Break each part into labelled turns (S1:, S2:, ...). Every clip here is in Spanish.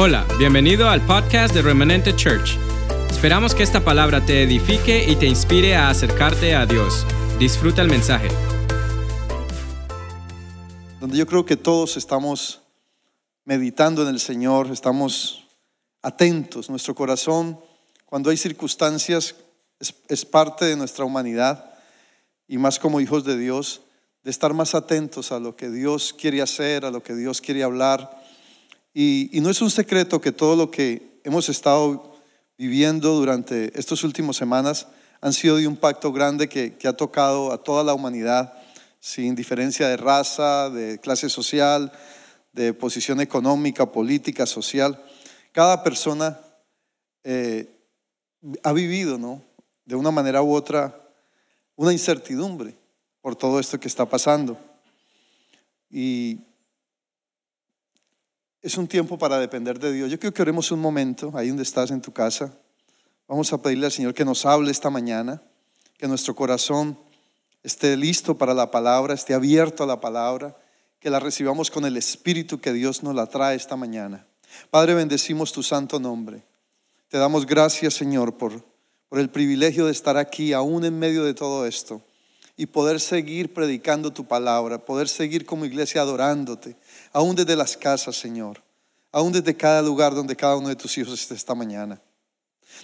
S1: Hola, bienvenido al podcast de Remanente Church. Esperamos que esta palabra te edifique y te inspire a acercarte a Dios. Disfruta el mensaje.
S2: donde yo creo que todos estamos meditando en el Señor, estamos atentos, nuestro corazón, cuando hay circunstancias, es, es parte de nuestra humanidad y más como hijos de Dios, de estar más atentos a lo que Dios quiere hacer, a lo que Dios quiere hablar. Y, y no es un secreto que todo lo que hemos estado viviendo durante estas últimas semanas han sido de un pacto grande que, que ha tocado a toda la humanidad, sin diferencia de raza, de clase social, de posición económica, política, social. Cada persona eh, ha vivido, ¿no? De una manera u otra, una incertidumbre por todo esto que está pasando. Y es un tiempo para depender de Dios. Yo quiero que oremos un momento, ahí donde estás en tu casa. Vamos a pedirle al Señor que nos hable esta mañana, que nuestro corazón esté listo para la palabra, esté abierto a la palabra, que la recibamos con el Espíritu que Dios nos la trae esta mañana. Padre, bendecimos tu santo nombre. Te damos gracias, Señor, por, por el privilegio de estar aquí, aún en medio de todo esto, y poder seguir predicando tu palabra, poder seguir como iglesia adorándote, aún desde las casas, Señor, aún desde cada lugar donde cada uno de tus hijos esté esta mañana.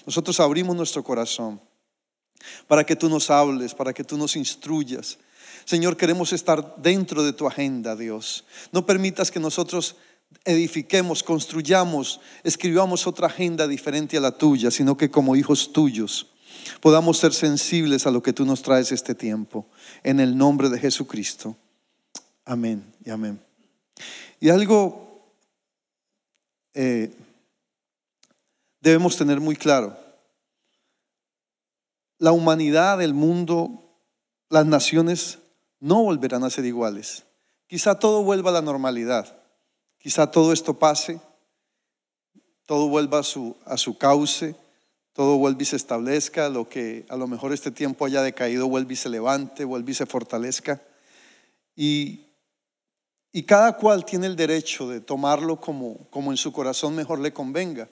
S2: Nosotros abrimos nuestro corazón para que tú nos hables, para que tú nos instruyas. Señor, queremos estar dentro de tu agenda, Dios. No permitas que nosotros edifiquemos, construyamos, escribamos otra agenda diferente a la tuya, sino que como hijos tuyos podamos ser sensibles a lo que tú nos traes este tiempo. En el nombre de Jesucristo. Amén y amén. Y algo eh, debemos tener muy claro. La humanidad, el mundo, las naciones no volverán a ser iguales. Quizá todo vuelva a la normalidad. Quizá todo esto pase, todo vuelva a su, a su cauce, todo vuelva y se establezca, lo que a lo mejor este tiempo haya decaído vuelva y se levante, vuelva y se fortalezca. Y, y cada cual tiene el derecho de tomarlo como, como en su corazón mejor le convenga.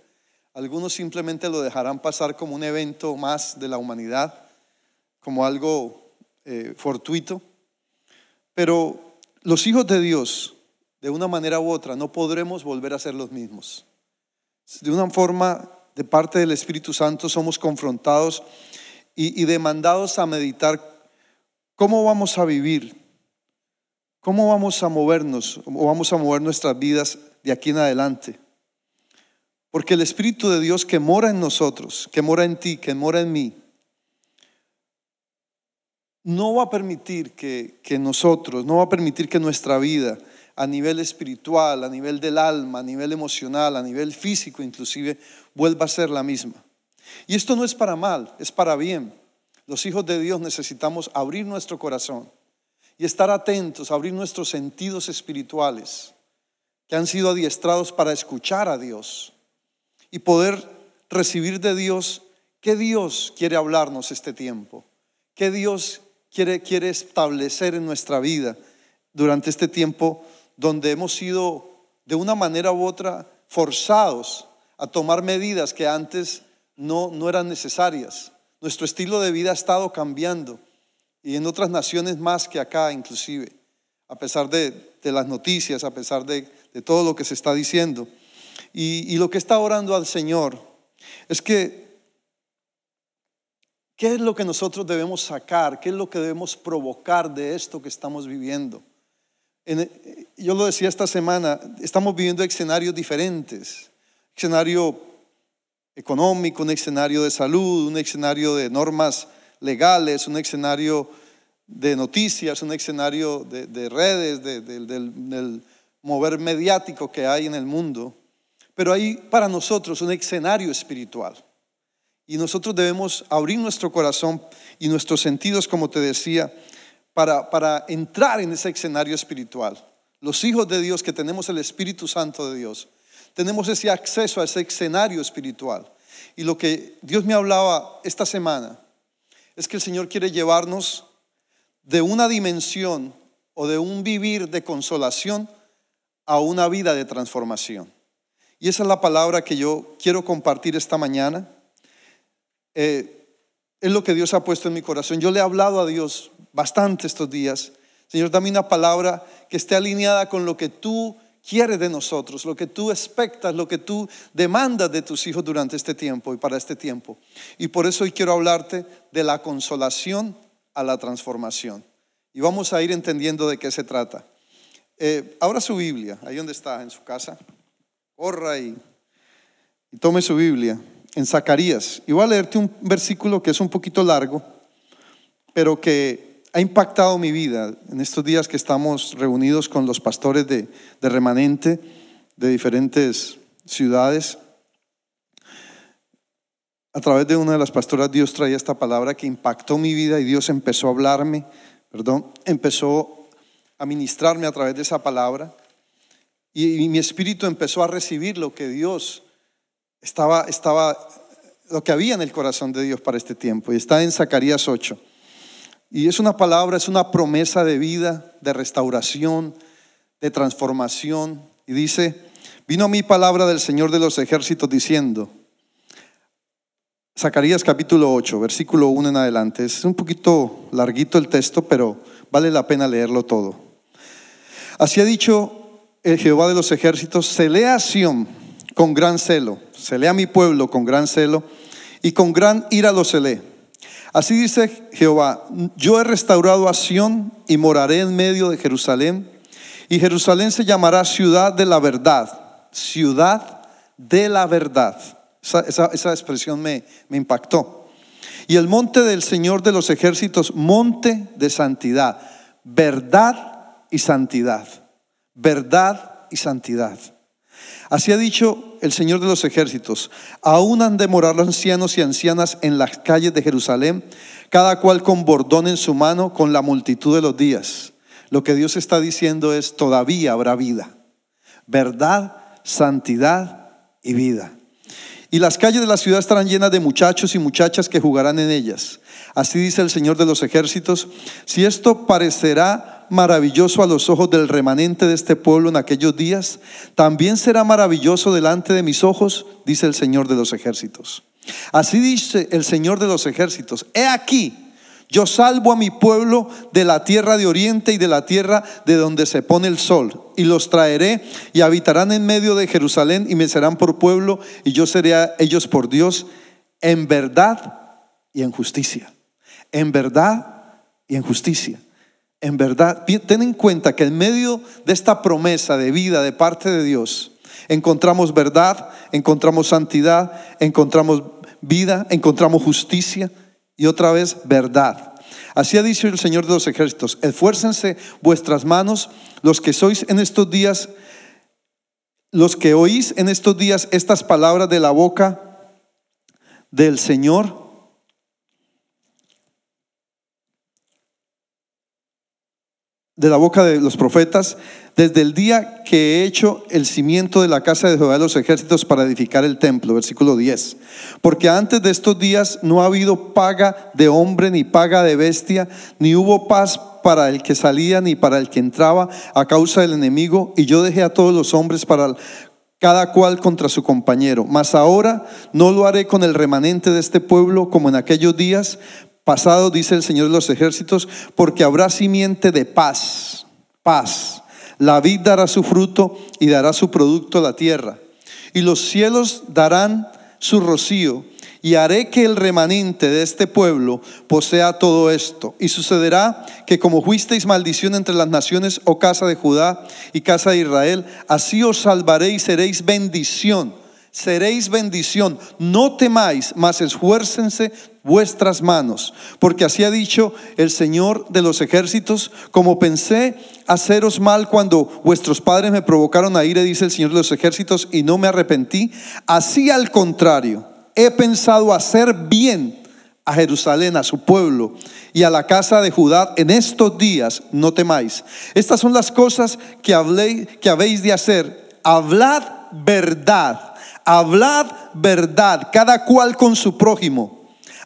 S2: Algunos simplemente lo dejarán pasar como un evento más de la humanidad, como algo eh, fortuito. Pero los hijos de Dios, de una manera u otra, no podremos volver a ser los mismos. De una forma, de parte del Espíritu Santo, somos confrontados y, y demandados a meditar cómo vamos a vivir, cómo vamos a movernos o vamos a mover nuestras vidas de aquí en adelante. Porque el Espíritu de Dios que mora en nosotros, que mora en ti, que mora en mí, no va a permitir que, que nosotros, no va a permitir que nuestra vida a nivel espiritual, a nivel del alma, a nivel emocional, a nivel físico inclusive, vuelva a ser la misma. Y esto no es para mal, es para bien. Los hijos de Dios necesitamos abrir nuestro corazón y estar atentos, abrir nuestros sentidos espirituales que han sido adiestrados para escuchar a Dios y poder recibir de Dios qué Dios quiere hablarnos este tiempo, qué Dios quiere, quiere establecer en nuestra vida durante este tiempo donde hemos sido de una manera u otra forzados a tomar medidas que antes no, no eran necesarias. Nuestro estilo de vida ha estado cambiando y en otras naciones más que acá inclusive, a pesar de, de las noticias, a pesar de, de, todo lo que se está diciendo. Y, y lo que está orando al Señor es que ¿Qué es lo que nosotros debemos sacar? ¿Qué es lo que debemos provocar de esto que estamos viviendo? En, yo lo decía esta semana, estamos viviendo escenarios diferentes. Escenario económico, un escenario de salud, un escenario de normas legales, un escenario de noticias, un escenario de, de redes, de, de, del, del mover mediático que hay en el mundo. Pero hay para nosotros un escenario espiritual. Y nosotros debemos abrir nuestro corazón y nuestros sentidos, como te decía, para, para entrar en ese escenario espiritual. Los hijos de Dios que tenemos el Espíritu Santo de Dios, tenemos ese acceso a ese escenario espiritual. Y lo que Dios me hablaba esta semana es que el Señor quiere llevarnos de una dimensión o de un vivir de consolación a una vida de transformación. Y esa es la palabra que yo quiero compartir esta mañana. Eh, es lo que Dios ha puesto en mi corazón. Yo le he hablado a Dios bastante estos días. Señor, dame una palabra que esté alineada con lo que tú quieres de nosotros, lo que tú expectas, lo que tú demandas de tus hijos durante este tiempo y para este tiempo. Y por eso hoy quiero hablarte de la consolación a la transformación. Y vamos a ir entendiendo de qué se trata. Eh, abra su Biblia, ahí donde está, en su casa. Corra y, y tome su Biblia en Zacarías. Y voy a leerte un versículo que es un poquito largo, pero que ha impactado mi vida en estos días que estamos reunidos con los pastores de, de remanente de diferentes ciudades. A través de una de las pastoras Dios traía esta palabra que impactó mi vida y Dios empezó a hablarme, perdón, empezó a ministrarme a través de esa palabra y, mi espíritu empezó a recibir lo que Dios estaba, estaba lo que había en el corazón de Dios para este tiempo. Y está en Zacarías 8. Y es una palabra, es una promesa de vida, de restauración, de transformación. Y dice, vino a mí palabra del Señor de los ejércitos diciendo, Zacarías capítulo 8, versículo 1 en adelante. Es un poquito larguito el texto, pero vale la pena leerlo todo. Así ha dicho el Jehová de los ejércitos, se lea Sión con gran celo, se lee a mi pueblo con gran celo y con gran ira lo celé. Así dice Jehová, yo he restaurado a Sión y moraré en medio de Jerusalén, y Jerusalén se llamará ciudad de la verdad, ciudad de la verdad. Esa, expresión me impactó. Y el monte del Señor de los ejércitos, monte de santidad, verdad y santidad, verdad y santidad. Así ha dicho el Señor de los ejércitos, aún han de morar ancianos y ancianas en las calles de Jerusalén, cada cual con bordón en su mano, con la multitud de los días. Lo que Dios está diciendo es, todavía habrá vida, verdad, santidad y vida. Y las calles de la ciudad estarán llenas de muchachos y muchachas que jugarán en ellas. Así dice el Señor de los ejércitos, si esto parecerá maravilloso a los ojos del remanente de este pueblo en aquellos días, también será maravilloso delante de mis ojos, dice el Señor de los ejércitos. Así dice el Señor de los ejércitos, he aquí, yo salvo a mi pueblo de la tierra de oriente y de la tierra de donde se pone el sol, y los traeré y habitarán en medio de Jerusalén y me serán por pueblo, y yo seré a ellos por Dios, en verdad y en justicia. En verdad y en justicia en verdad, ten en cuenta que en medio de esta promesa de vida de parte de Dios, encontramos verdad, encontramos santidad, encontramos vida, encontramos justicia y otra vez verdad. Así ha dicho el Señor de los ejércitos, esfuércense vuestras manos, los que sois en estos días, los que oís en estos días estas palabras de la boca del Señor, de la boca de los profetas, desde el día que he hecho el cimiento de la casa de Jehová de los ejércitos para edificar el templo, versículo 10. Porque antes de estos días no ha habido paga de hombre ni paga de bestia, ni hubo paz para el que salía ni para el que entraba a causa del enemigo, y yo dejé a todos los hombres para cada cual contra su compañero. Mas ahora no lo haré con el remanente de este pueblo como en aquellos días, pasado, dice el Señor de los ejércitos, porque habrá simiente de paz, paz. La vid dará su fruto y dará su producto a la tierra. Y los cielos darán su rocío. Y haré que el remanente de este pueblo posea todo esto. Y sucederá que como fuisteis maldición entre las naciones, oh casa de Judá y casa de Israel, así os salvaré y seréis bendición seréis bendición. No temáis, mas esfuércense vuestras manos, porque así ha dicho el Señor de los ejércitos, como pensé haceros mal cuando vuestros padres me provocaron a ira, dice el Señor de los ejércitos, y no me arrepentí, así al contrario, he pensado hacer bien a Jerusalén, a su pueblo y a la casa de Judá en estos días, no temáis. Estas son las cosas que, hablé, que habéis de hacer. Hablad verdad Hablad verdad, cada cual con su prójimo.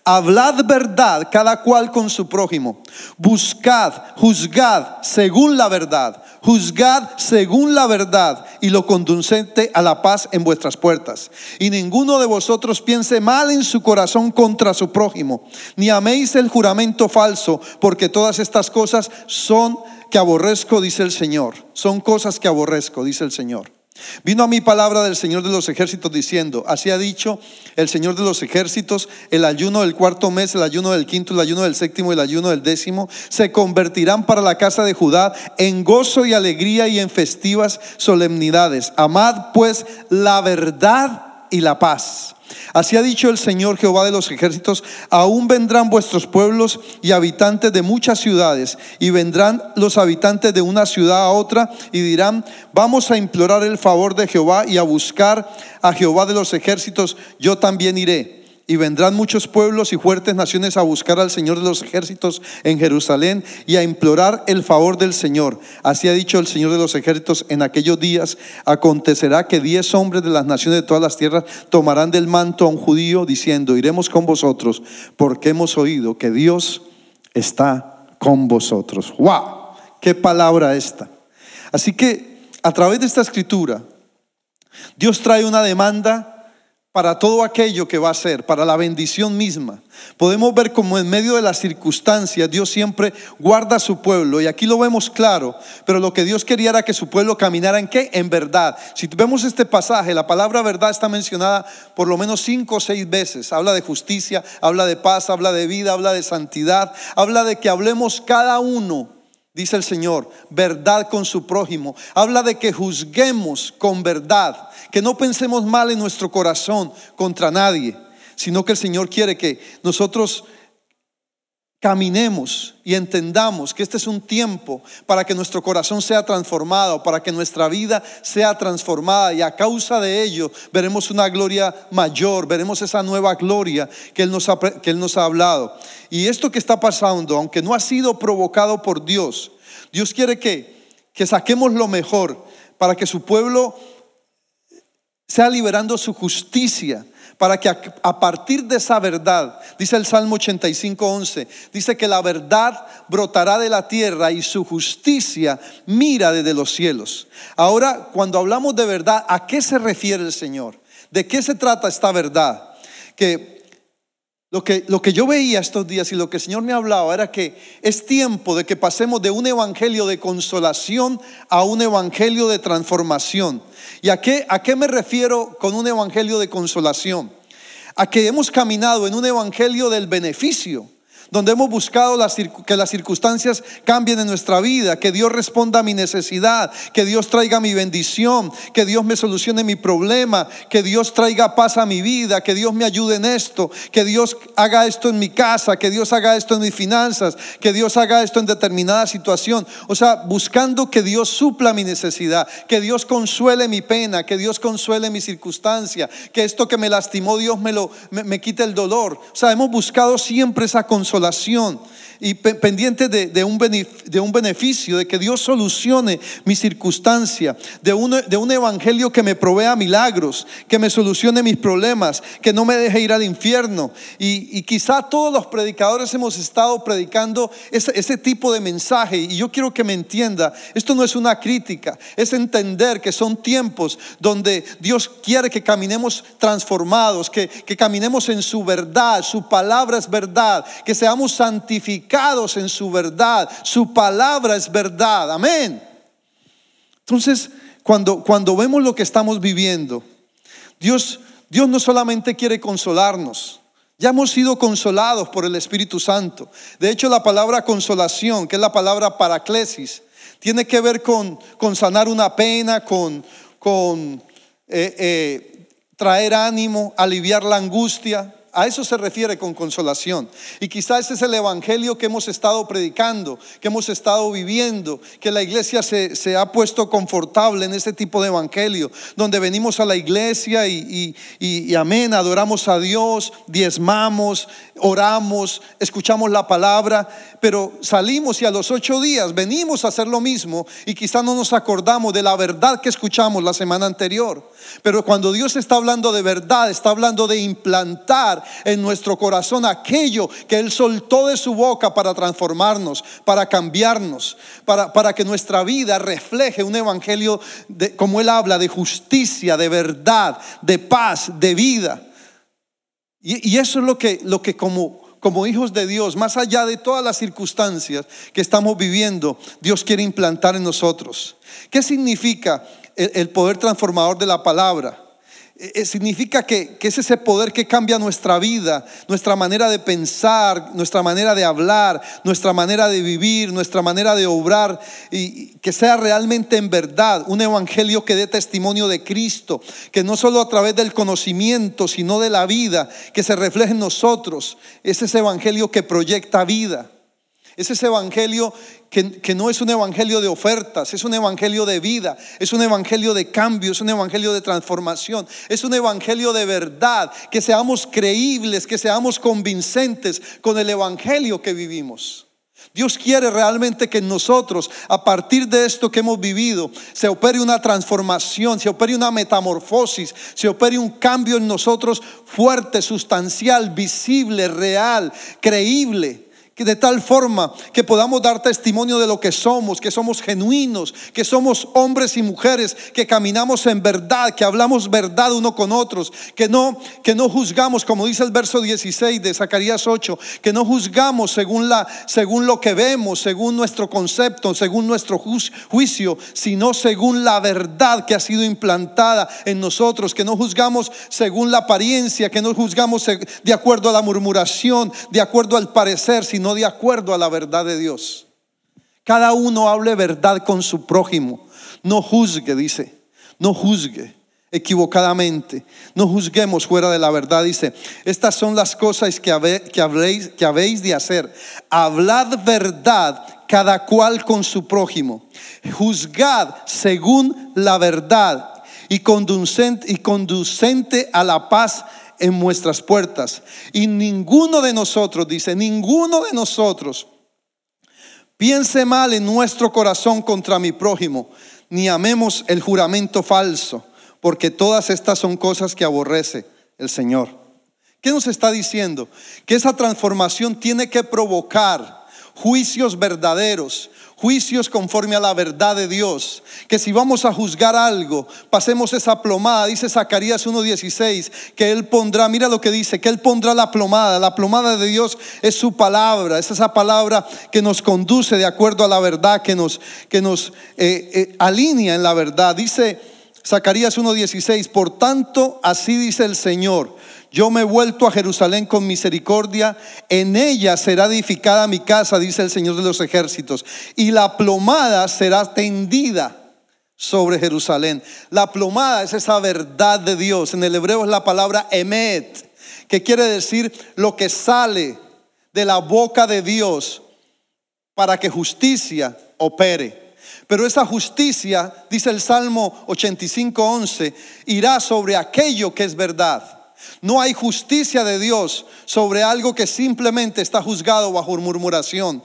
S2: Hablad verdad, cada cual con su prójimo. Buscad, juzgad según la verdad. Juzgad según la verdad y lo conducente a la paz en vuestras puertas. Y ninguno de vosotros piense mal en su corazón contra su prójimo, ni améis el juramento falso, porque todas estas cosas son que aborrezco, dice el Señor. Son cosas que aborrezco, dice el Señor. Vino a mi palabra del Señor de los ejércitos diciendo, así ha dicho el Señor de los ejércitos, el ayuno del cuarto mes, el ayuno del quinto, el ayuno del séptimo el ayuno del décimo, se convertirán para la casa de Judá en gozo y alegría y en festivas solemnidades. Amad pues la verdad y la paz. Así ha dicho el Señor Jehová de los ejércitos, aún vendrán vuestros pueblos y habitantes de muchas ciudades, y vendrán los habitantes de una ciudad a otra, y dirán, vamos a implorar el favor de Jehová y a buscar a Jehová de los ejércitos, yo también iré y vendrán muchos pueblos y fuertes naciones a buscar al Señor de los ejércitos en Jerusalén y a implorar el favor del Señor. Así ha dicho el Señor de los ejércitos, en aquellos días acontecerá que diez hombres de las naciones de todas las tierras tomarán del manto a un judío diciendo, iremos con vosotros porque hemos oído que Dios está con vosotros. ¡Wow! ¡Qué palabra esta! Así que a través de esta escritura, Dios trae una demanda para todo aquello que va a ser, para la bendición misma. Podemos ver como en medio de las circunstancias Dios siempre guarda a su pueblo y aquí lo vemos claro, pero lo que Dios quería era que su pueblo caminara en qué? En verdad. Si vemos este pasaje, la palabra verdad está mencionada por lo menos cinco o seis veces. Habla de justicia, habla de paz, habla de vida, habla de santidad, habla de que hablemos cada uno dice el Señor, verdad con su prójimo. Habla de que juzguemos con verdad, que no pensemos mal en nuestro corazón contra nadie, sino que el Señor quiere que nosotros caminemos y entendamos que este es un tiempo para que nuestro corazón sea transformado, para que nuestra vida sea transformada y a causa de ello veremos una gloria mayor, veremos esa nueva gloria que Él nos ha, que Él nos ha hablado. Y esto que está pasando, aunque no ha sido provocado por Dios, Dios quiere que, que saquemos lo mejor para que su pueblo sea liberando su justicia para que a, partir de esa verdad, dice el Salmo 85, 11, dice que la verdad brotará de la tierra y su justicia mira desde los cielos. Ahora, cuando hablamos de verdad, ¿a qué se refiere el Señor? ¿De qué se trata esta verdad? Que lo que, lo que yo veía estos días y lo que el Señor me hablaba era que es tiempo de que pasemos de un evangelio de consolación a un evangelio de transformación. ¿Y a qué, a qué me refiero con un evangelio de consolación? A que hemos caminado en un evangelio del beneficio donde hemos buscado que las circunstancias cambien en nuestra vida, que Dios responda a mi necesidad, que Dios traiga mi bendición, que Dios me solucione mi problema, que Dios traiga paz a mi vida, que Dios me ayude en esto, que Dios haga esto en mi casa, que Dios haga esto en mis finanzas, que Dios haga esto en determinada situación. O sea, buscando que Dios supla mi necesidad, que Dios consuele mi pena, que Dios consuele mi circunstancia, que esto que me lastimó Dios me lo me quite el dolor. O sea, hemos buscado siempre esa consolación consolación y pendiente de, un de un beneficio, de que Dios solucione mi circunstancia, de un, de un evangelio que me provea milagros, que me solucione mis problemas, que no me deje ir al infierno. Y, quizá todos los predicadores hemos estado predicando ese, ese tipo de mensaje. Y yo quiero que me entienda, esto no es una crítica, es entender que son tiempos donde Dios quiere que caminemos transformados, que, que caminemos en su verdad, su palabra es verdad, que se seamos santificados en su verdad. Su palabra es verdad. Amén. Entonces, cuando, cuando vemos lo que estamos viviendo, Dios, Dios no solamente quiere consolarnos, ya hemos sido consolados por el Espíritu Santo. De hecho, la palabra consolación, que es la palabra paraclesis, tiene que ver con, con sanar una pena, con, con eh, eh, traer ánimo, aliviar la angustia. A eso se refiere con consolación. Y quizás ese es el evangelio que hemos estado predicando, que hemos estado viviendo, que la iglesia se, ha puesto confortable en ese tipo de evangelio, donde venimos a la iglesia y, y amén, adoramos a Dios, diezmamos, oramos, escuchamos la palabra, pero salimos y a los ocho días venimos a hacer lo mismo y quizás no nos acordamos de la verdad que escuchamos la semana anterior. Pero cuando Dios está hablando de verdad, está hablando de implantar en nuestro corazón aquello que Él soltó de su boca para transformarnos, para cambiarnos, para, para que nuestra vida refleje un evangelio, de, como Él habla, de justicia, de verdad, de paz, de vida. Y, eso es lo que, lo que como como hijos de Dios, más allá de todas las circunstancias que estamos viviendo, Dios quiere implantar en nosotros. ¿Qué significa el, poder transformador de la palabra? Eh, eh, significa que, es ese poder que cambia nuestra vida, nuestra manera de pensar, nuestra manera de hablar, nuestra manera de vivir, nuestra manera de obrar, y que sea realmente en verdad un evangelio que dé testimonio de Cristo, que no solo a través del conocimiento, sino de la vida, que se refleje en nosotros. Es ese evangelio que proyecta vida. Es ese evangelio que, no es un evangelio de ofertas, es un evangelio de vida, es un evangelio de cambio, es un evangelio de transformación, es un evangelio de verdad, que seamos creíbles, que seamos convincentes con el evangelio que vivimos. Dios quiere realmente que en nosotros, a partir de esto que hemos vivido, se opere una transformación, se opere una metamorfosis, se opere un cambio en nosotros fuerte, sustancial, visible, real, creíble que de tal forma que podamos dar testimonio de lo que somos, que somos genuinos, que somos hombres y mujeres, que caminamos en verdad, que hablamos verdad uno con otros, que no que no juzgamos como dice el verso 16 de Zacarías 8, que no juzgamos según la según lo que vemos, según nuestro concepto, según nuestro juicio, sino según la verdad que ha sido implantada en nosotros, que no juzgamos según la apariencia, que no juzgamos de acuerdo a la murmuración, de acuerdo al parecer, sino no de acuerdo a la verdad de Dios. Cada uno hable verdad con su prójimo. No juzgue, dice. No juzgue equivocadamente. No juzguemos fuera de la verdad. Dice, estas son las cosas que, que, habéis de hacer. Hablad verdad cada cual con su prójimo. Juzgad según la verdad y conducente a la paz en nuestras puertas. Y ninguno de nosotros, dice, ninguno de nosotros piense mal en nuestro corazón contra mi prójimo, ni amemos el juramento falso, porque todas estas son cosas que aborrece el Señor. ¿Qué nos está diciendo? Que esa transformación tiene que provocar juicios verdaderos, juicios conforme a la verdad de Dios. Que si vamos a juzgar algo, pasemos esa plomada. Dice Zacarías 1.16 que Él pondrá, mira lo que dice, que Él pondrá la plomada. La plomada de Dios es su palabra, es esa palabra que nos conduce de acuerdo a la verdad, que nos, que nos eh, eh, alinea en la verdad. Dice Zacarías 1.16, por tanto, así dice el Señor yo me he vuelto a Jerusalén con misericordia, en ella será edificada mi casa, dice el Señor de los ejércitos, y la plomada será tendida sobre Jerusalén. La plomada es esa verdad de Dios. En el hebreo es la palabra emet, que quiere decir lo que sale de la boca de Dios para que justicia opere. Pero esa justicia, dice el Salmo 85:11, irá sobre aquello que es verdad. No hay justicia de Dios sobre algo que simplemente está juzgado bajo murmuración.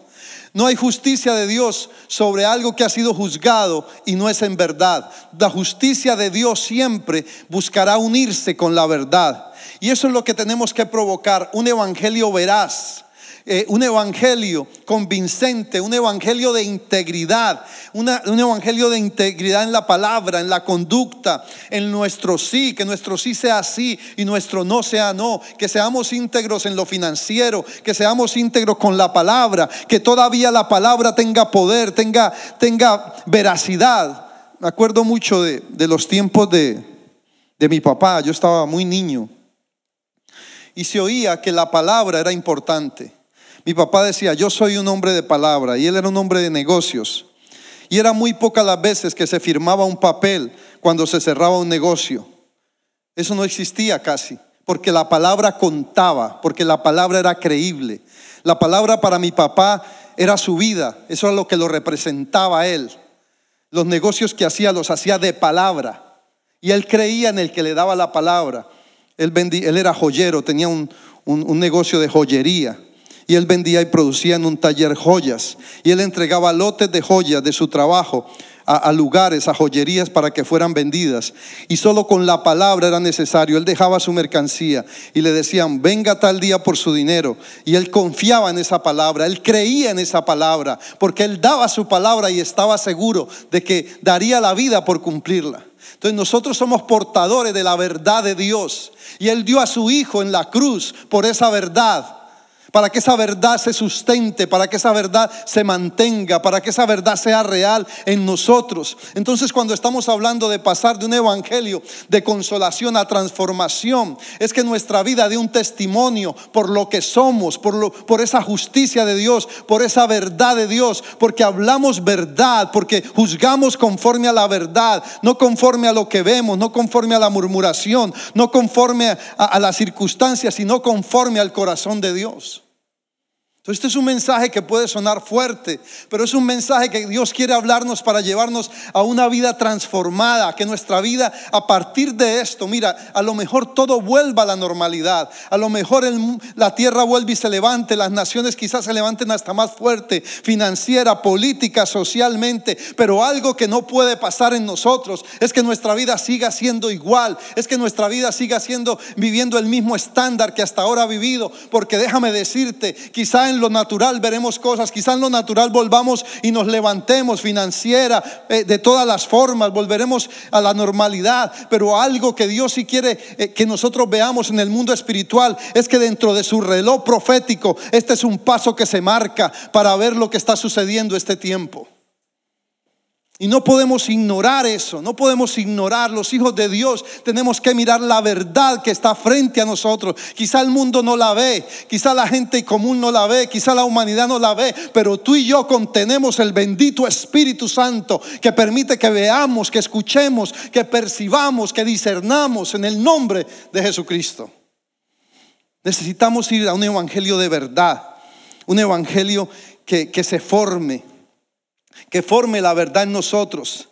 S2: No hay justicia de Dios sobre algo que ha sido juzgado y no es en verdad. La justicia de Dios siempre buscará unirse con la verdad. Y eso es lo que tenemos que provocar, un evangelio veraz eh, un evangelio convincente, un evangelio de integridad, un evangelio de integridad en la palabra, en la conducta, en nuestro sí, que nuestro sí sea sí y nuestro no sea no, que seamos íntegros en lo financiero, que seamos íntegros con la palabra, que todavía la palabra tenga poder, tenga, tenga veracidad. Me acuerdo mucho de, los tiempos de, de mi papá, yo estaba muy niño y se oía que la palabra era importante. Mi papá decía, yo soy un hombre de palabra y él era un hombre de negocios. Y era muy pocas las veces que se firmaba un papel cuando se cerraba un negocio. Eso no existía casi, porque la palabra contaba, porque la palabra era creíble. La palabra para mi papá era su vida, eso era lo que lo representaba él. Los negocios que hacía los hacía de palabra. Y él creía en el que le daba la palabra. Él, él era joyero, tenía un negocio de joyería y él vendía y producía en un taller joyas y él entregaba lotes de joyas de su trabajo a, a, lugares, a joyerías para que fueran vendidas. Y solo con la palabra era necesario. Él dejaba su mercancía y le decían, venga tal día por su dinero. Y él confiaba en esa palabra, él creía en esa palabra, porque él daba su palabra y estaba seguro de que daría la vida por cumplirla. Entonces nosotros somos portadores de la verdad de Dios. Y Él dio a su Hijo en la cruz por esa verdad para que esa verdad se sustente, para que esa verdad se mantenga, para que esa verdad sea real en nosotros. Entonces cuando estamos hablando de pasar de un evangelio de consolación a transformación, es que nuestra vida dé un testimonio por lo que somos, por, lo, por esa justicia de Dios, por esa verdad de Dios, porque hablamos verdad, porque juzgamos conforme a la verdad, no conforme a lo que vemos, no conforme a la murmuración, no conforme a, a las circunstancias, sino conforme al corazón de Dios. Entonces, este es un mensaje que puede sonar fuerte, pero es un mensaje que Dios quiere hablarnos para llevarnos a una vida transformada, que nuestra vida a partir de esto, mira, a lo mejor todo vuelva a la normalidad, a lo mejor la tierra vuelve y se levante, las naciones quizás se levanten hasta más fuerte, financiera, política, socialmente, pero algo que no puede pasar en nosotros es que nuestra vida siga siendo igual, es que nuestra vida siga siendo viviendo el mismo estándar que hasta ahora ha vivido, porque déjame decirte, quizá en lo natural veremos cosas, quizá en lo natural volvamos y nos levantemos financiera, eh, de todas las formas, volveremos a la normalidad, pero algo que Dios sí quiere eh, que nosotros veamos en el mundo espiritual es que dentro de su reloj profético, este es un paso que se marca para ver lo que está sucediendo este tiempo. Y no podemos ignorar eso, no podemos ignorar. Los hijos de Dios tenemos que mirar la verdad que está frente a nosotros. Quizá el mundo no la ve, quizá la gente común no la ve, quizá la humanidad no la ve, pero tú y yo contenemos el bendito Espíritu Santo que permite que veamos, que escuchemos, que percibamos, que discernamos en el nombre de Jesucristo. Necesitamos ir a un evangelio de verdad, un evangelio que, que se forme que forme la verdad en nosotros.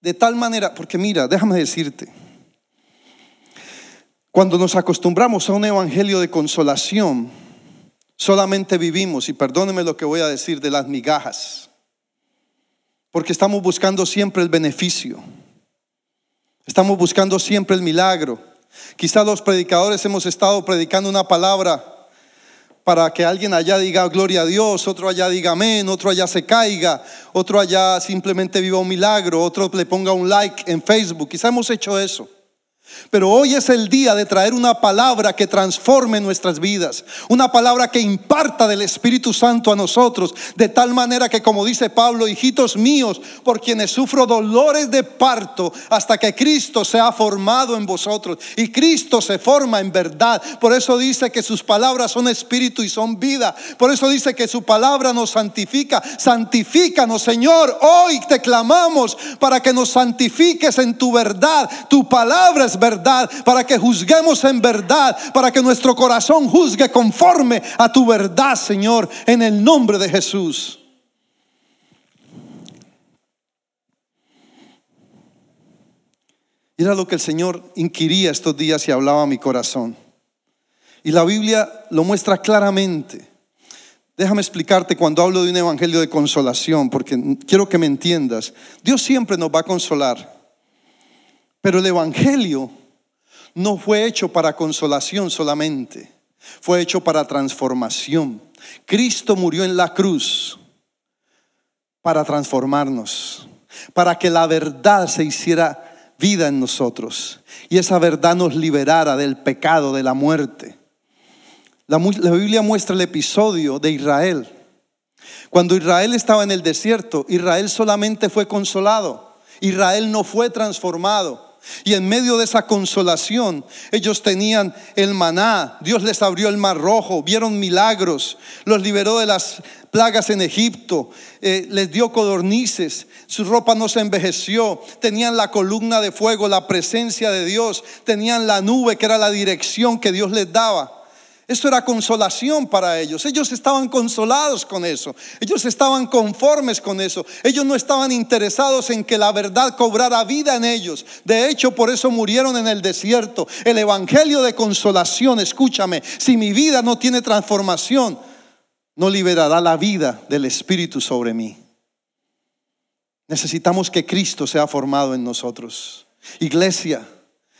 S2: De tal manera, porque mira, déjame decirte, cuando nos acostumbramos a un evangelio de consolación, solamente vivimos, y perdóneme lo que voy a decir, de las migajas, porque estamos buscando siempre el beneficio, estamos buscando siempre el milagro. Quizá los predicadores hemos estado predicando una palabra para que alguien allá diga gloria a Dios, otro allá diga amén, otro allá se caiga, otro allá simplemente viva un milagro, otro le ponga un like en Facebook. Quizá hemos hecho eso. Pero hoy es el día de traer una palabra que transforme nuestras vidas, una palabra que imparta del Espíritu Santo a nosotros, de tal manera que como dice Pablo, hijitos míos, por quienes sufro dolores de parto, hasta que Cristo se ha formado en vosotros y Cristo se forma en verdad. Por eso dice que sus palabras son espíritu y son vida. Por eso dice que su palabra nos santifica. Santifícanos, Señor. Hoy te clamamos para que nos santifiques en tu verdad. Tu palabra es verdad, para que juzguemos en verdad, para que nuestro corazón juzgue conforme a tu verdad, Señor, en el nombre de Jesús. Era lo que el Señor inquiría estos días y hablaba a mi corazón. Y la Biblia lo muestra claramente. Déjame explicarte cuando hablo de un evangelio de consolación, porque quiero que me entiendas. Dios siempre nos va a consolar. Pero el Evangelio no fue hecho para consolación solamente, fue hecho para transformación. Cristo murió en la cruz para transformarnos, para que la verdad se hiciera vida en nosotros y esa verdad nos liberara del pecado, de la muerte. La, Biblia muestra el episodio de Israel. Cuando Israel estaba en el desierto, Israel solamente fue consolado. Israel no fue transformado. Y en medio de esa consolación, ellos tenían el maná, Dios les abrió el mar rojo, vieron milagros, los liberó de las plagas en Egipto, eh, les dio codornices, su ropa no se envejeció, tenían la columna de fuego, la presencia de Dios, tenían la nube que era la dirección que Dios les daba. Eso era consolación para ellos. Ellos estaban consolados con eso. Ellos estaban conformes con eso. Ellos no estaban interesados en que la verdad cobrara vida en ellos. De hecho, por eso murieron en el desierto. El Evangelio de consolación, escúchame, si mi vida no tiene transformación, no liberará la vida del Espíritu sobre mí. Necesitamos que Cristo sea formado en nosotros. Iglesia,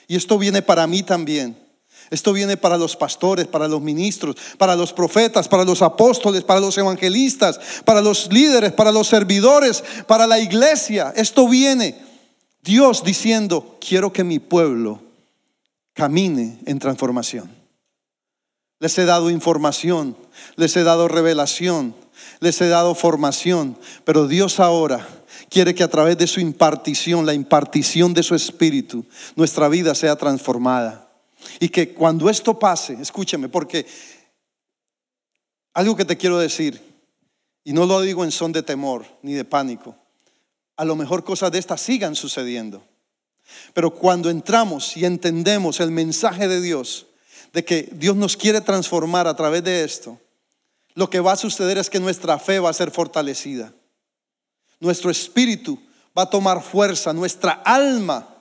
S2: y esto viene para mí también. Esto viene para los pastores, para los ministros, para los profetas, para los apóstoles, para los evangelistas, para los líderes, para los servidores, para la iglesia. Esto viene Dios diciendo, quiero que mi pueblo camine en transformación. Les he dado información, les he dado revelación, les he dado formación, pero Dios ahora quiere que a través de su impartición, la impartición de su espíritu, nuestra vida sea transformada. Y que cuando esto pase, escúcheme, porque algo que te quiero decir, y no lo digo en son de temor ni de pánico, a lo mejor cosas de estas sigan sucediendo. Pero cuando entramos y entendemos el mensaje de Dios, de que Dios nos quiere transformar a través de esto, lo que va a suceder es que nuestra fe va a ser fortalecida. Nuestro espíritu va a tomar fuerza, nuestra alma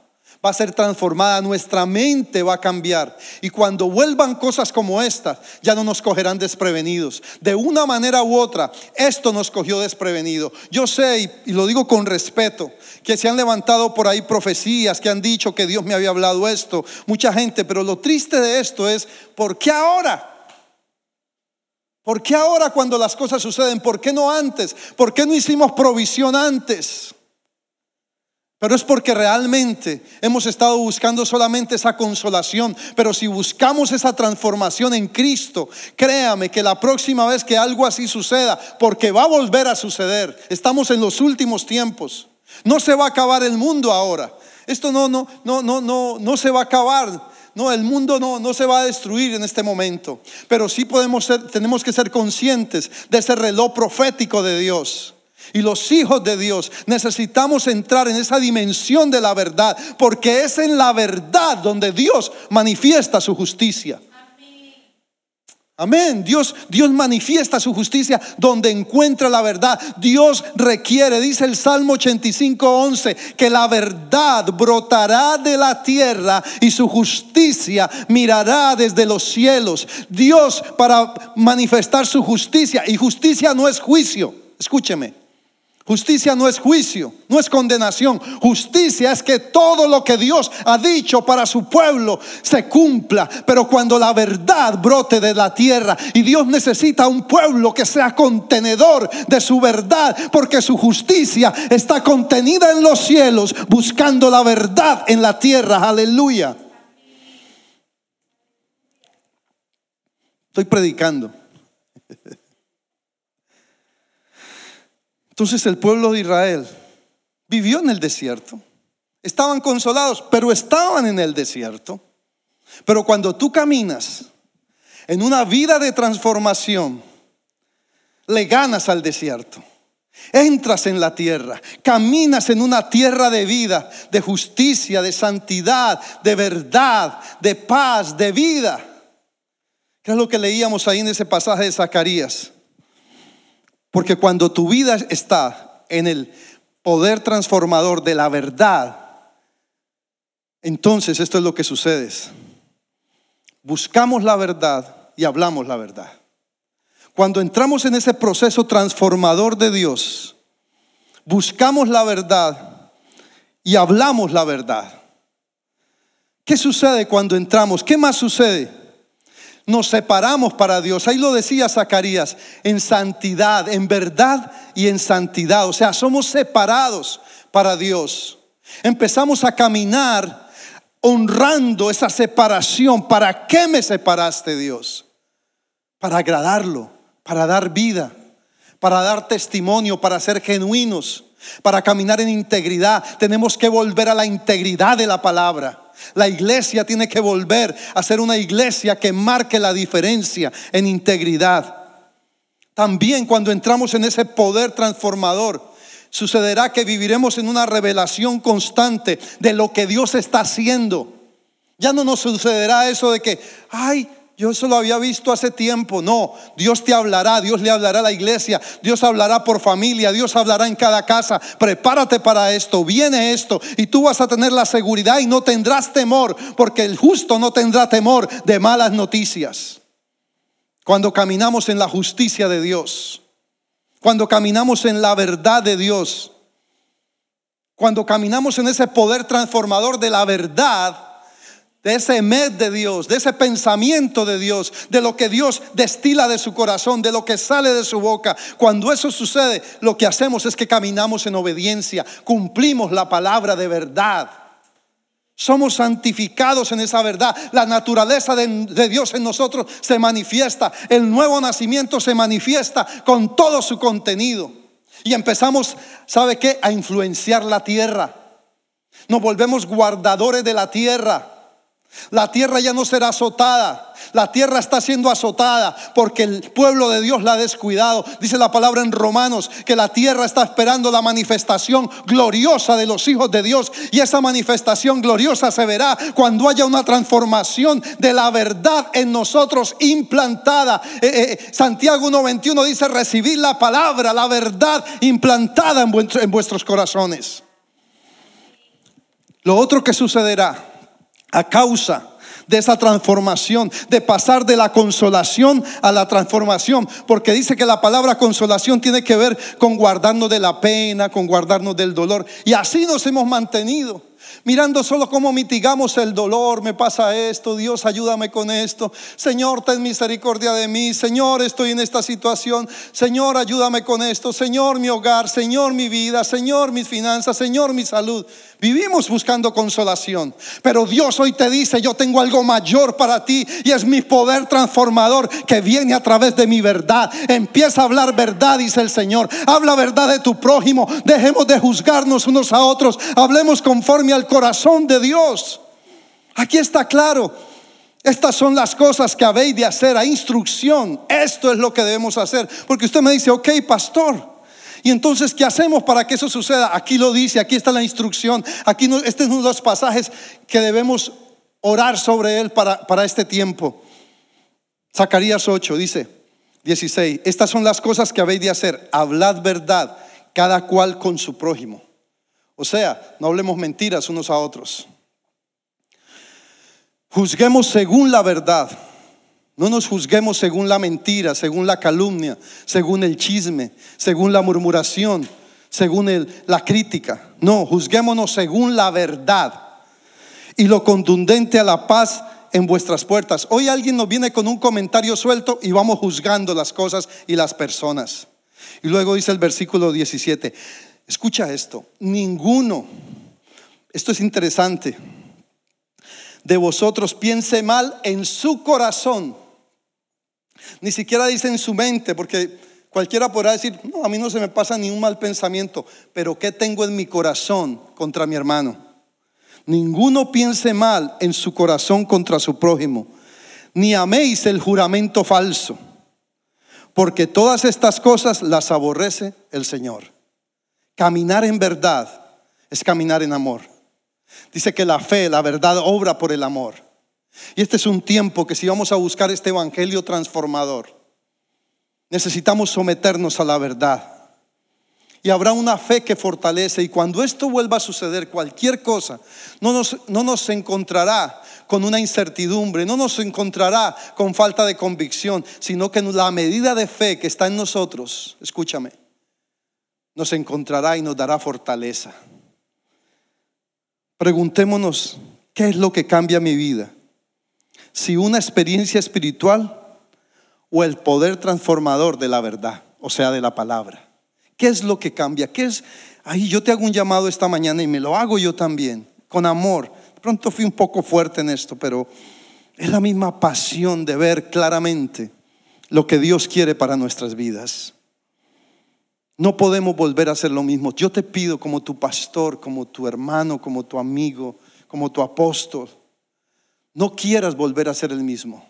S2: va a ser transformada, nuestra mente va a cambiar. Y cuando vuelvan cosas como estas, ya no nos cogerán desprevenidos. De una manera u otra, esto nos cogió desprevenido. Yo sé, y, lo digo con respeto, que se han levantado por ahí profecías que han dicho que Dios me había hablado esto, mucha gente, pero lo triste de esto es, ¿por qué ahora? ¿Por qué ahora cuando las cosas suceden? ¿Por qué no antes? ¿Por qué no hicimos provisión antes? Pero es porque realmente hemos estado buscando solamente esa consolación. Pero si buscamos esa transformación en Cristo, créame que la próxima vez que algo así suceda, porque va a volver a suceder, estamos en los últimos tiempos. No se va a acabar el mundo ahora. Esto no, no, no, no, no, no se va a acabar. No, el mundo no, no se va a destruir en este momento. Pero sí podemos ser, tenemos que ser conscientes de ese reloj profético de Dios. Y los hijos de Dios necesitamos entrar en esa dimensión de la verdad, porque es en la verdad donde Dios manifiesta su justicia. Amén. Dios, Dios manifiesta su justicia donde encuentra la verdad. Dios requiere, dice el Salmo 85, 11, que la verdad brotará de la tierra y su justicia mirará desde los cielos. Dios para manifestar su justicia, y justicia no es juicio, escúcheme. Justicia no es juicio, no es condenación. Justicia es que todo lo que Dios ha dicho para su pueblo se cumpla. Pero cuando la verdad brote de la tierra y Dios necesita un pueblo que sea contenedor de su verdad, porque su justicia está contenida en los cielos, buscando la verdad en la tierra. Aleluya. Estoy predicando. Entonces el pueblo de Israel vivió en el desierto. Estaban consolados, pero estaban en el desierto. Pero cuando tú caminas en una vida de transformación, le ganas al desierto. Entras en la tierra, caminas en una tierra de vida, de justicia, de santidad, de verdad, de paz, de vida. ¿Qué es lo que leíamos ahí en ese pasaje de Zacarías? Porque cuando tu vida está en el poder transformador de la verdad, entonces esto es lo que sucede. Buscamos la verdad y hablamos la verdad. Cuando entramos en ese proceso transformador de Dios, buscamos la verdad y hablamos la verdad. ¿Qué sucede cuando entramos? ¿Qué más sucede? Nos separamos para Dios. Ahí lo decía Zacarías, en santidad, en verdad y en santidad. O sea, somos separados para Dios. Empezamos a caminar honrando esa separación. ¿Para qué me separaste, Dios? Para agradarlo, para dar vida, para dar testimonio, para ser genuinos, para caminar en integridad. Tenemos que volver a la integridad de la palabra. La iglesia tiene que volver a ser una iglesia que marque la diferencia en integridad. También cuando entramos en ese poder transformador, sucederá que viviremos en una revelación constante de lo que Dios está haciendo. Ya no nos sucederá eso de que, ay, yo eso lo había visto hace tiempo. No, Dios te hablará, Dios le hablará a la iglesia, Dios hablará por familia, Dios hablará en cada casa. Prepárate para esto, viene esto y tú vas a tener la seguridad y no tendrás temor, porque el justo no tendrá temor de malas noticias. Cuando caminamos en la justicia de Dios, cuando caminamos en la verdad de Dios, cuando caminamos en ese poder transformador de la verdad, de ese med de Dios, de ese pensamiento de Dios, de lo que Dios destila de su corazón, de lo que sale de su boca. Cuando eso sucede, lo que hacemos es que caminamos en obediencia, cumplimos la palabra de verdad. Somos santificados en esa verdad. La naturaleza de, de, Dios en nosotros se manifiesta. El nuevo nacimiento se manifiesta con todo su contenido. Y empezamos, ¿sabe qué? A influenciar la tierra. Nos volvemos guardadores de la tierra. La tierra ya no será azotada. La tierra está siendo azotada porque el pueblo de Dios la ha descuidado. Dice la palabra en Romanos que la tierra está esperando la manifestación gloriosa de los hijos de Dios. Y esa manifestación gloriosa se verá cuando haya una transformación de la verdad en nosotros implantada. Eh, eh, Santiago 1.21 dice recibir la palabra, la verdad implantada en vuestros corazones. Lo otro que sucederá a causa de esa transformación, de pasar de la consolación a la transformación, porque dice que la palabra consolación tiene que ver con guardarnos de la pena, con guardarnos del dolor, y así nos hemos mantenido mirando solo cómo mitigamos el dolor, me pasa esto, Dios ayúdame con esto, Señor ten misericordia de mí, Señor estoy en esta situación, Señor ayúdame con esto, Señor mi hogar, Señor mi vida, Señor mis finanzas, Señor mi salud. Vivimos buscando consolación, pero Dios hoy te dice, yo tengo algo mayor para ti y es mi poder transformador que viene a través de mi verdad. Empieza a hablar verdad, dice el Señor. Habla verdad de tu prójimo. Dejemos de juzgarnos unos a otros. Hablemos conforme al corazón de Dios. Aquí está claro. Estas son las cosas que habéis de hacer a instrucción. Esto es lo que debemos hacer. Porque usted me dice, ok, pastor. Y entonces, ¿qué hacemos para que eso suceda? Aquí lo dice, aquí está la instrucción. Aquí no, este es uno de los pasajes que debemos orar sobre él para, para este tiempo. Zacarías 8 dice, 16, estas son las cosas que habéis de hacer. Hablad verdad, cada cual con su prójimo. O sea, no hablemos mentiras unos a otros. Juzguemos según la verdad. No nos juzguemos según la mentira, según la calumnia, según el chisme, según la murmuración, según la crítica. No, juzguémonos según la verdad y lo contundente a la paz en vuestras puertas. Hoy alguien nos viene con un comentario suelto y vamos juzgando las cosas y las personas. Y luego dice el versículo 17, escucha esto, ninguno, esto es interesante, de vosotros piense mal en su corazón ni siquiera dice en su mente, porque cualquiera podrá decir, no, a mí no se me pasa ni un mal pensamiento, pero ¿qué tengo en mi corazón contra mi hermano? Ninguno piense mal en su corazón contra su prójimo, ni améis el juramento falso, porque todas estas cosas las aborrece el Señor. Caminar en verdad es caminar en amor. Dice que la fe, la verdad, obra por el amor. Y este es un tiempo que si vamos a buscar este evangelio transformador, necesitamos someternos a la verdad. Y habrá una fe que fortalece. Y cuando esto vuelva a suceder, cualquier cosa, no nos, no nos encontrará con una incertidumbre, no nos encontrará con falta de convicción, sino que la medida de fe que está en nosotros, escúchame, nos encontrará y nos dará fortaleza. Preguntémonos, ¿qué es lo que cambia mi vida? si una experiencia espiritual o el poder transformador de la verdad, o sea, de la palabra. ¿Qué es lo que cambia? ¿Qué es? Ahí yo te hago un llamado esta mañana y me lo hago yo también, con amor. Pronto fui un poco fuerte en esto, pero es la misma pasión de ver claramente lo que Dios quiere para nuestras vidas. No podemos volver a hacer lo mismo. Yo te pido como tu pastor, como tu hermano, como tu amigo, como tu apóstol, no quieras volver a ser el mismo.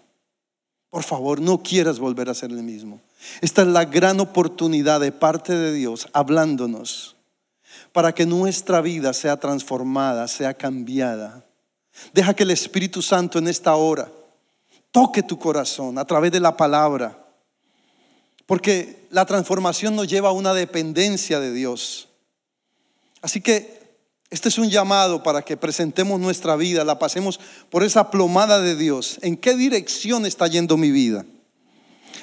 S2: Por favor, no quieras volver a ser el mismo. Esta es la gran oportunidad de parte de Dios hablándonos para que nuestra vida sea transformada, sea cambiada. Deja que el Espíritu Santo en esta hora toque tu corazón a través de la palabra. Porque la transformación nos lleva a una dependencia de Dios. Así que este es un llamado para que presentemos nuestra vida, la pasemos por esa plomada de Dios. ¿En qué dirección está yendo mi vida?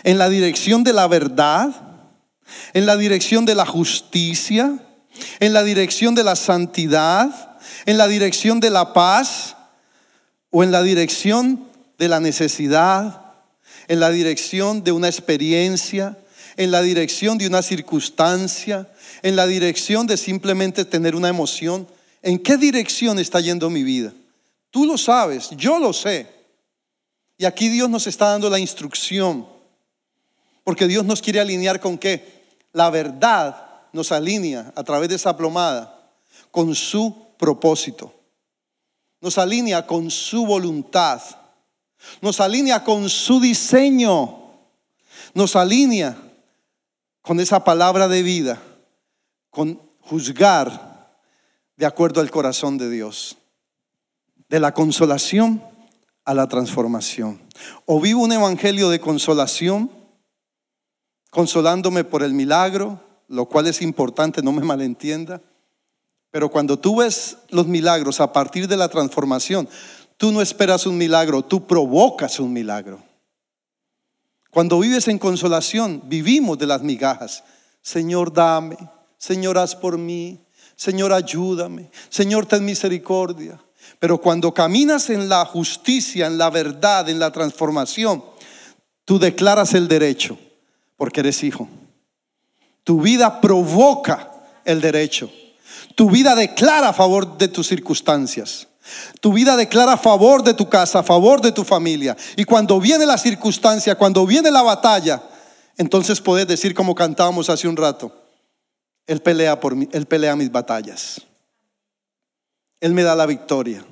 S2: ¿En la dirección de la verdad? ¿En la dirección de la justicia? ¿En la dirección de la santidad? ¿En la dirección de la paz? ¿O en la dirección de la necesidad? ¿En la dirección de una experiencia? ¿En la dirección de una circunstancia? ¿En la dirección de simplemente tener una emoción? ¿En qué dirección está yendo mi vida? Tú lo sabes, yo lo sé. Y aquí Dios nos está dando la instrucción. Porque Dios nos quiere alinear con qué? La verdad nos alinea a través de esa plomada con su propósito. Nos alinea con su voluntad. Nos alinea con su diseño. Nos alinea con esa palabra de vida, con juzgar de acuerdo al corazón de Dios. De la consolación a la transformación. O vivo un evangelio de consolación, consolándome por el milagro, lo cual es importante, no me malentienda. Pero cuando tú ves los milagros a partir de la transformación, tú no esperas un milagro, tú provocas un milagro. Cuando vives en consolación, vivimos de las migajas. Señor, dame. Señor, haz por mí. Señor, ayúdame. Señor, ten misericordia. Pero cuando caminas en la justicia, en la verdad, en la transformación, tú declaras el derecho porque eres hijo. Tu vida provoca el derecho. Tu vida declara a favor de tus circunstancias. Tu vida declara favor de tu casa, favor de tu familia. Y cuando viene la circunstancia, cuando viene la batalla, entonces puedes decir como cantábamos hace un rato, Él pelea por mí, Él pelea mis batallas. Él me da la victoria.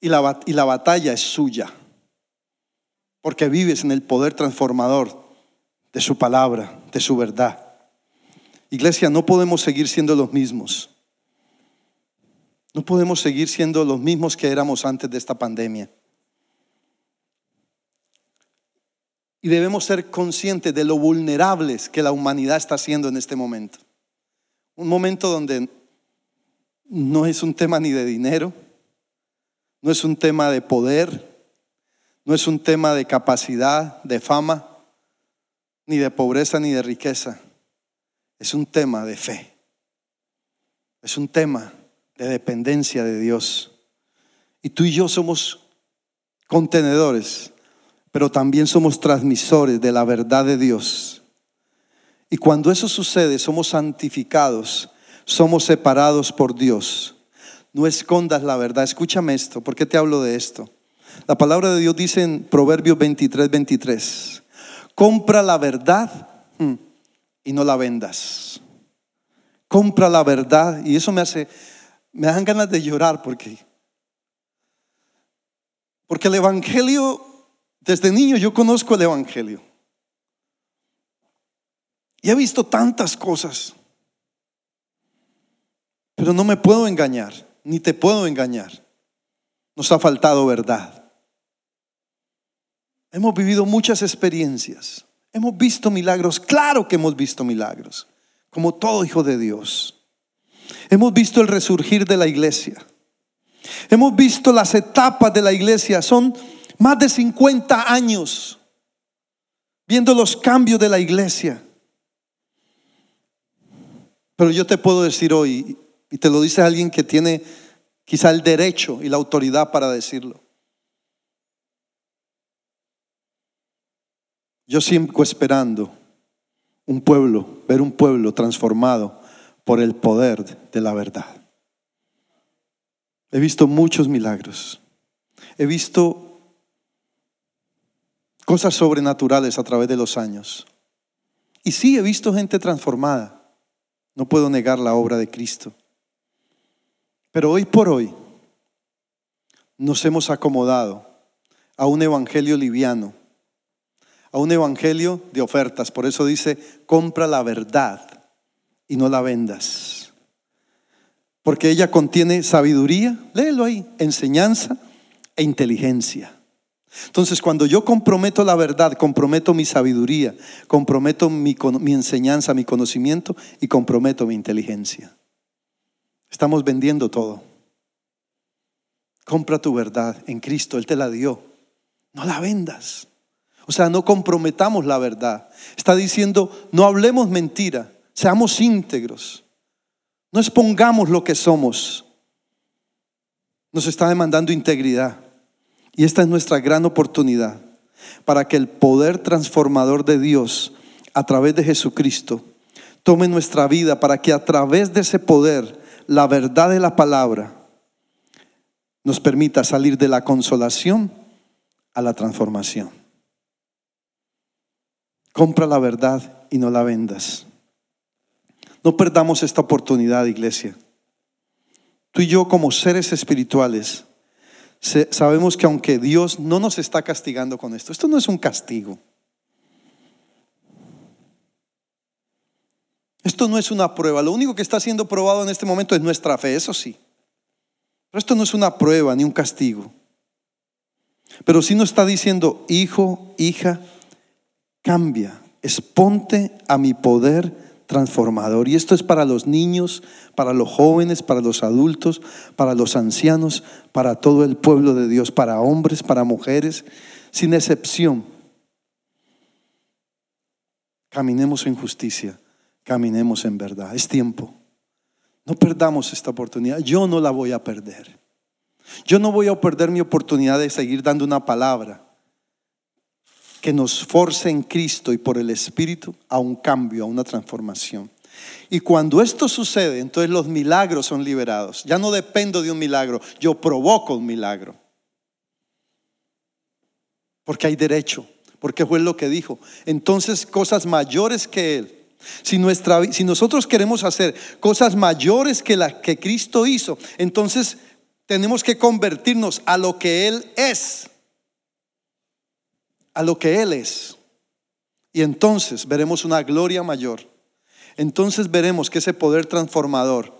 S2: Y la, y la batalla es suya. Porque vives en el poder transformador de su palabra, de su verdad. Iglesia, no podemos seguir siendo los mismos. No podemos seguir siendo los mismos que éramos antes de esta pandemia. Y debemos ser conscientes de lo vulnerables que la humanidad está haciendo en este momento. Un momento donde no es un tema ni de dinero, no es un tema de poder, no es un tema de capacidad, de fama, ni de pobreza ni de riqueza. Es un tema de fe. Es un tema de dependencia de Dios. Y tú y yo somos contenedores, pero también somos transmisores de la verdad de Dios. Y cuando eso sucede, somos santificados, somos separados por Dios. No escondas la verdad. Escúchame esto. ¿Por qué te hablo de esto? La palabra de Dios dice en Proverbios 23, 23. Compra la verdad mm, y no la vendas. Compra la verdad. Y eso me hace, me dan ganas de llorar porque, porque el Evangelio, desde niño yo conozco el Evangelio. Y he visto tantas cosas. Pero no me puedo engañar ni te puedo engañar. Nos ha faltado verdad. Hemos vivido muchas experiencias. Hemos visto milagros. Claro que hemos visto milagros. Como todo hijo de Dios. Hemos visto el resurgir de la iglesia. Hemos visto las etapas de la iglesia. Son más de 50 años viendo los cambios de la iglesia. Pero yo te puedo decir hoy, y te lo dice alguien que tiene quizá el derecho y la autoridad para decirlo. Yo sigo esperando un pueblo, ver un pueblo transformado por el poder de la verdad. He visto muchos milagros. He visto cosas sobrenaturales a través de los años. Y sí, he visto gente transformada. No puedo negar la obra de Cristo. Pero hoy por hoy nos hemos acomodado a un evangelio liviano, a un evangelio de ofertas. Por eso dice, compra la verdad y no la vendas. Porque ella contiene sabiduría, léelo ahí, enseñanza e inteligencia. Entonces, cuando yo comprometo la verdad, comprometo mi sabiduría, comprometo mi, mi enseñanza, mi conocimiento y comprometo mi inteligencia. Estamos vendiendo todo. Compra tu verdad en Cristo, Él te la dio. No la vendas. O sea, no comprometamos la verdad. Está diciendo, no hablemos mentira, seamos íntegros. No expongamos lo que somos. Nos está demandando integridad. Y esta es nuestra gran oportunidad para que el poder transformador de Dios a través de Jesucristo tome nuestra vida, para que a través de ese poder, la verdad de la palabra, nos permita salir de la consolación a la transformación. Compra la verdad y no la vendas. No perdamos esta oportunidad, iglesia. Tú y yo como seres espirituales sabemos que aunque Dios no nos está castigando con esto, esto no es un castigo. Esto no es una prueba. Lo único que está siendo probado en este momento es nuestra fe, eso sí. Pero esto no es una prueba ni un castigo. Pero si nos está diciendo, hijo, hija, cambia, exponte a mi poder transformador. Y esto es para los niños, para los jóvenes, para los adultos, para los ancianos, para todo el pueblo de Dios, para hombres, para mujeres, sin excepción. Caminemos en justicia, caminemos en verdad. Es tiempo. No perdamos esta oportunidad. Yo no la voy a perder. Yo no voy a perder mi oportunidad de seguir dando una palabra que nos force en Cristo y por el Espíritu a un cambio, a una transformación. Y cuando esto sucede, entonces los milagros son liberados. Ya no dependo de un milagro, yo provoco un milagro. Porque hay derecho, porque fue lo que dijo. Entonces cosas mayores que Él. Si, nuestra, si nosotros queremos hacer cosas mayores que las que Cristo hizo, entonces tenemos que convertirnos a lo que Él es a lo que Él es. Y entonces veremos una gloria mayor. Entonces veremos que ese poder transformador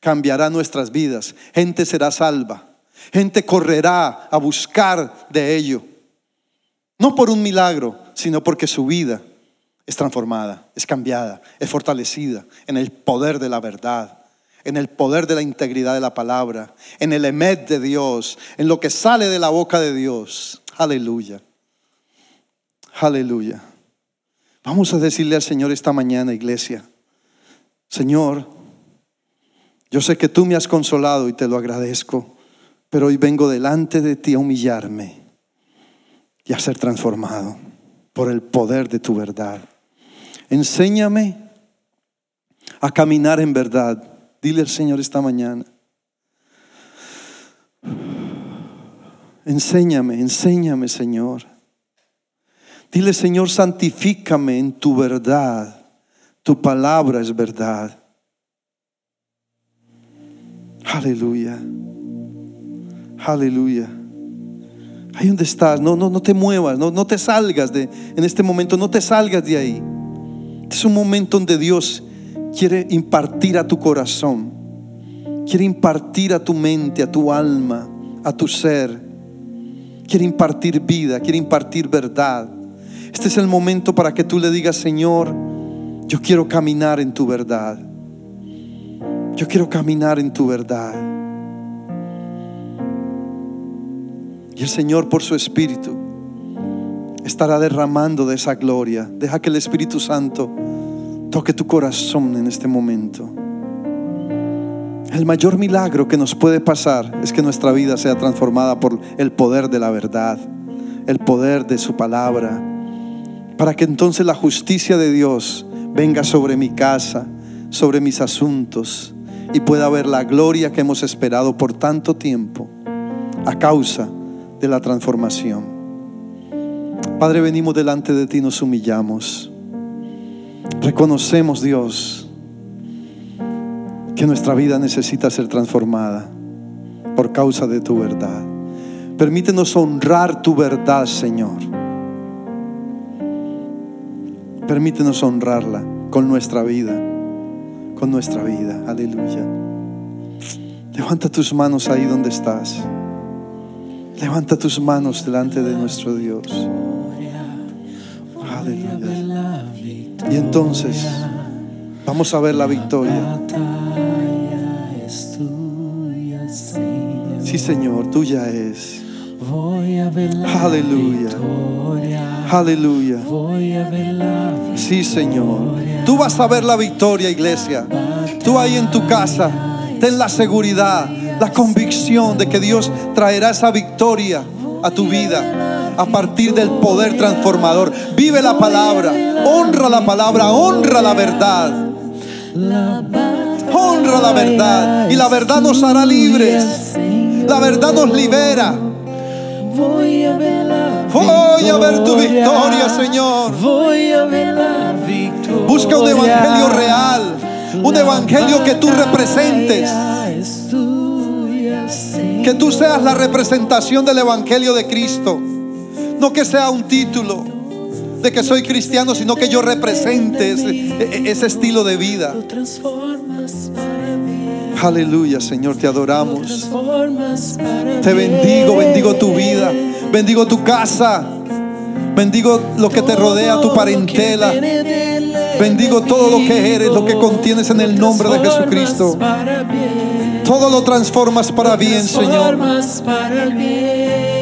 S2: cambiará nuestras vidas. Gente será salva. Gente correrá a buscar de ello. No por un milagro, sino porque su vida es transformada, es cambiada, es fortalecida en el poder de la verdad, en el poder de la integridad de la palabra, en el emet de Dios, en lo que sale de la boca de Dios. Aleluya. Aleluya. Vamos a decirle al Señor esta mañana, iglesia, Señor, yo sé que tú me has consolado y te lo agradezco, pero hoy vengo delante de ti a humillarme y a ser transformado por el poder de tu verdad. Enséñame a caminar en verdad. Dile al Señor esta mañana. Enséñame, enséñame, Señor. Dile, Señor, santifícame en tu verdad. Tu palabra es verdad. Aleluya. Aleluya. Ahí donde estás, no, no, no te muevas, no, no te salgas de, en este momento, no te salgas de ahí. Este es un momento donde Dios quiere impartir a tu corazón, quiere impartir a tu mente, a tu alma, a tu ser, quiere impartir vida, quiere impartir verdad. Este es el momento para que tú le digas, Señor, yo quiero caminar en tu verdad. Yo quiero caminar en tu verdad. Y el Señor por su Espíritu estará derramando de esa gloria. Deja que el Espíritu Santo toque tu corazón en este momento. El mayor milagro que nos puede pasar es que nuestra vida sea transformada por el poder de la verdad, el poder de su palabra para que entonces la justicia de Dios venga sobre mi casa, sobre mis asuntos y pueda ver la gloria que hemos esperado por tanto tiempo a causa de la transformación. Padre, venimos delante de ti, nos humillamos. Reconocemos, Dios, que nuestra vida necesita ser transformada por causa de tu verdad. Permítenos honrar tu verdad, Señor Permítenos honrarla con nuestra vida, con nuestra vida. Aleluya. Levanta tus manos ahí donde estás. Levanta tus manos delante de nuestro Dios. Aleluya. Y entonces vamos a ver la victoria. Sí, Señor, tuya es.
S3: Voy a
S2: Aleluya.
S3: victoria.
S2: Aleluya.
S3: Voy a
S2: Sí, Señor. Tú vas a ver la victoria, iglesia. Tú ahí en tu casa, ten la seguridad, la convicción de que Dios traerá esa victoria a tu vida a partir del poder transformador. Vive la palabra, honra la palabra, honra la verdad. Honra la verdad y la verdad nos hará libres. La verdad nos libera.
S3: Voy a ver la
S2: Voy a ver tu victoria, Señor.
S3: Voy a ver la victoria.
S2: Busca un evangelio real, un evangelio que tú representes, que tú seas la representación del evangelio de Cristo. No que sea un título de que soy cristiano, sino que yo represente ese, e- ese estilo de vida. Aleluya, Señor, te adoramos. Te bendigo, bendigo tu vida, bendigo tu casa, bendigo lo que te rodea, tu parentela. Bendigo todo lo que eres, lo que contienes en el nombre de Jesucristo. Todo lo transformas para bien, Señor.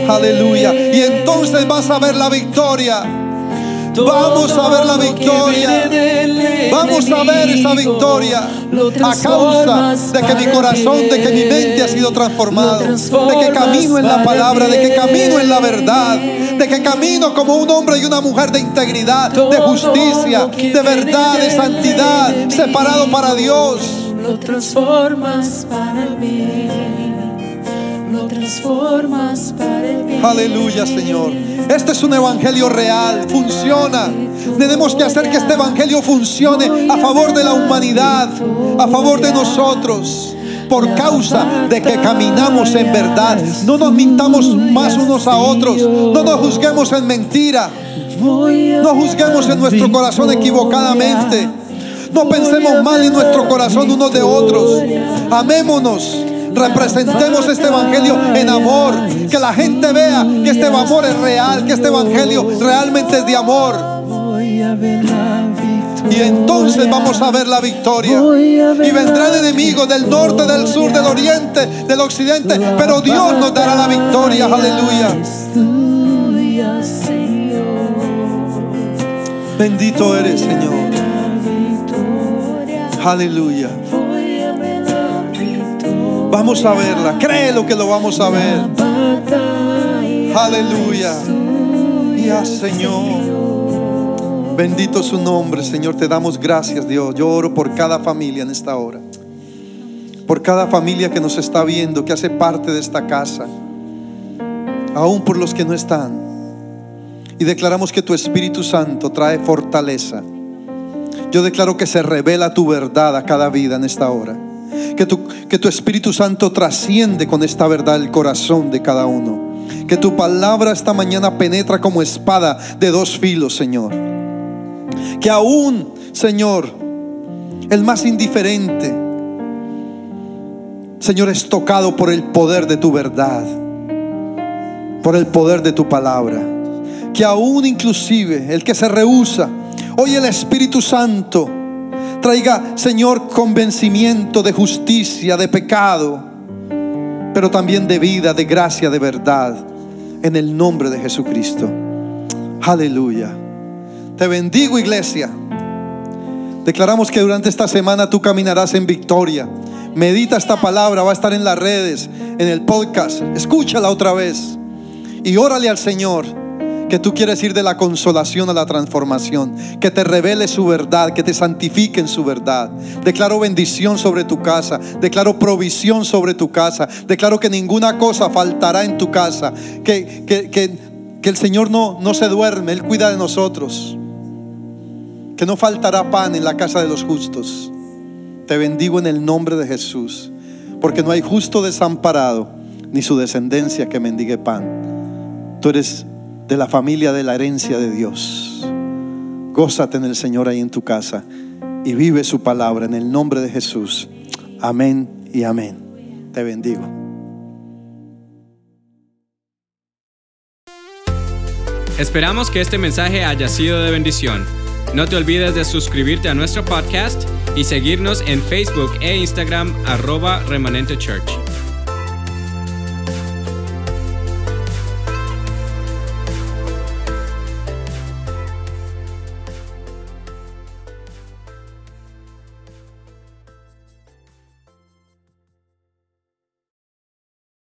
S2: Aleluya. Y entonces vas a ver la victoria. Vamos a ver la victoria. Vamos a ver esa victoria a causa de que mi corazón, de que mi mente ha sido transformado, de que camino en la palabra, de que camino en la verdad, de que camino como un hombre y una mujer de integridad, de justicia, de verdad, de santidad, separado para Dios.
S3: Lo transformas para mí. Lo transformas para el bien.
S2: Aleluya, Señor. Este es un evangelio real, funciona. Tenemos que hacer que este evangelio funcione a favor de la humanidad, a favor de nosotros. Por causa de que caminamos en verdad. No nos mintamos más unos a otros. No nos juzguemos en mentira. No juzguemos en nuestro corazón equivocadamente. No pensemos mal en nuestro corazón unos de otros. Amémonos. Representemos este evangelio en amor. Que la gente vea que este amor es real, que este evangelio realmente es de amor. Y entonces vamos a ver la victoria. Y vendrán enemigos del norte, del sur, del oriente, del occidente. Pero Dios nos dará la victoria. Aleluya. Bendito eres, Señor. Aleluya. Vamos a verla. Créelo que lo vamos a ver. Aleluya. Ya, Señor. Bendito su nombre, Señor. Te damos gracias, Dios. Yo oro por cada familia en esta hora. Por cada familia que nos está viendo, que hace parte de esta casa. Aún por los que no están. Y declaramos que tu Espíritu Santo trae fortaleza. Yo declaro que se revela tu verdad a cada vida en esta hora. Que tu, que tu Espíritu Santo trasciende con esta verdad el corazón de cada uno. Que tu palabra esta mañana penetra como espada de dos filos, Señor. Que aún, Señor, el más indiferente, Señor, es tocado por el poder de tu verdad, por el poder de tu palabra. Que aún inclusive el que se rehúsa, hoy el Espíritu Santo traiga, Señor, convencimiento de justicia, de pecado, pero también de vida, de gracia, de verdad, en el nombre de Jesucristo. Aleluya. Te bendigo, iglesia. Declaramos que durante esta semana tú caminarás en victoria. Medita esta palabra, va a estar en las redes, en el podcast. Escúchala otra vez. Y órale al Señor que tú quieres ir de la consolación a la transformación, que te revele su verdad, que te santifique en su verdad. Declaro bendición sobre tu casa, declaro provisión sobre tu casa, declaro que ninguna cosa faltará en tu casa, que, que, que, el Señor no, no se duerme, Él cuida de nosotros, que no faltará pan en la casa de los justos. Te bendigo en el nombre de Jesús, porque no hay justo desamparado, ni su descendencia que mendigue pan. Tú eres de la familia de la herencia de Dios. Gózate en el Señor ahí en tu casa y vive su palabra en el nombre de Jesús. Amén y amén. Te bendigo.
S1: Esperamos que este mensaje haya sido de bendición. No te olvides de suscribirte a nuestro podcast y seguirnos en Facebook e Instagram arroba remanente church.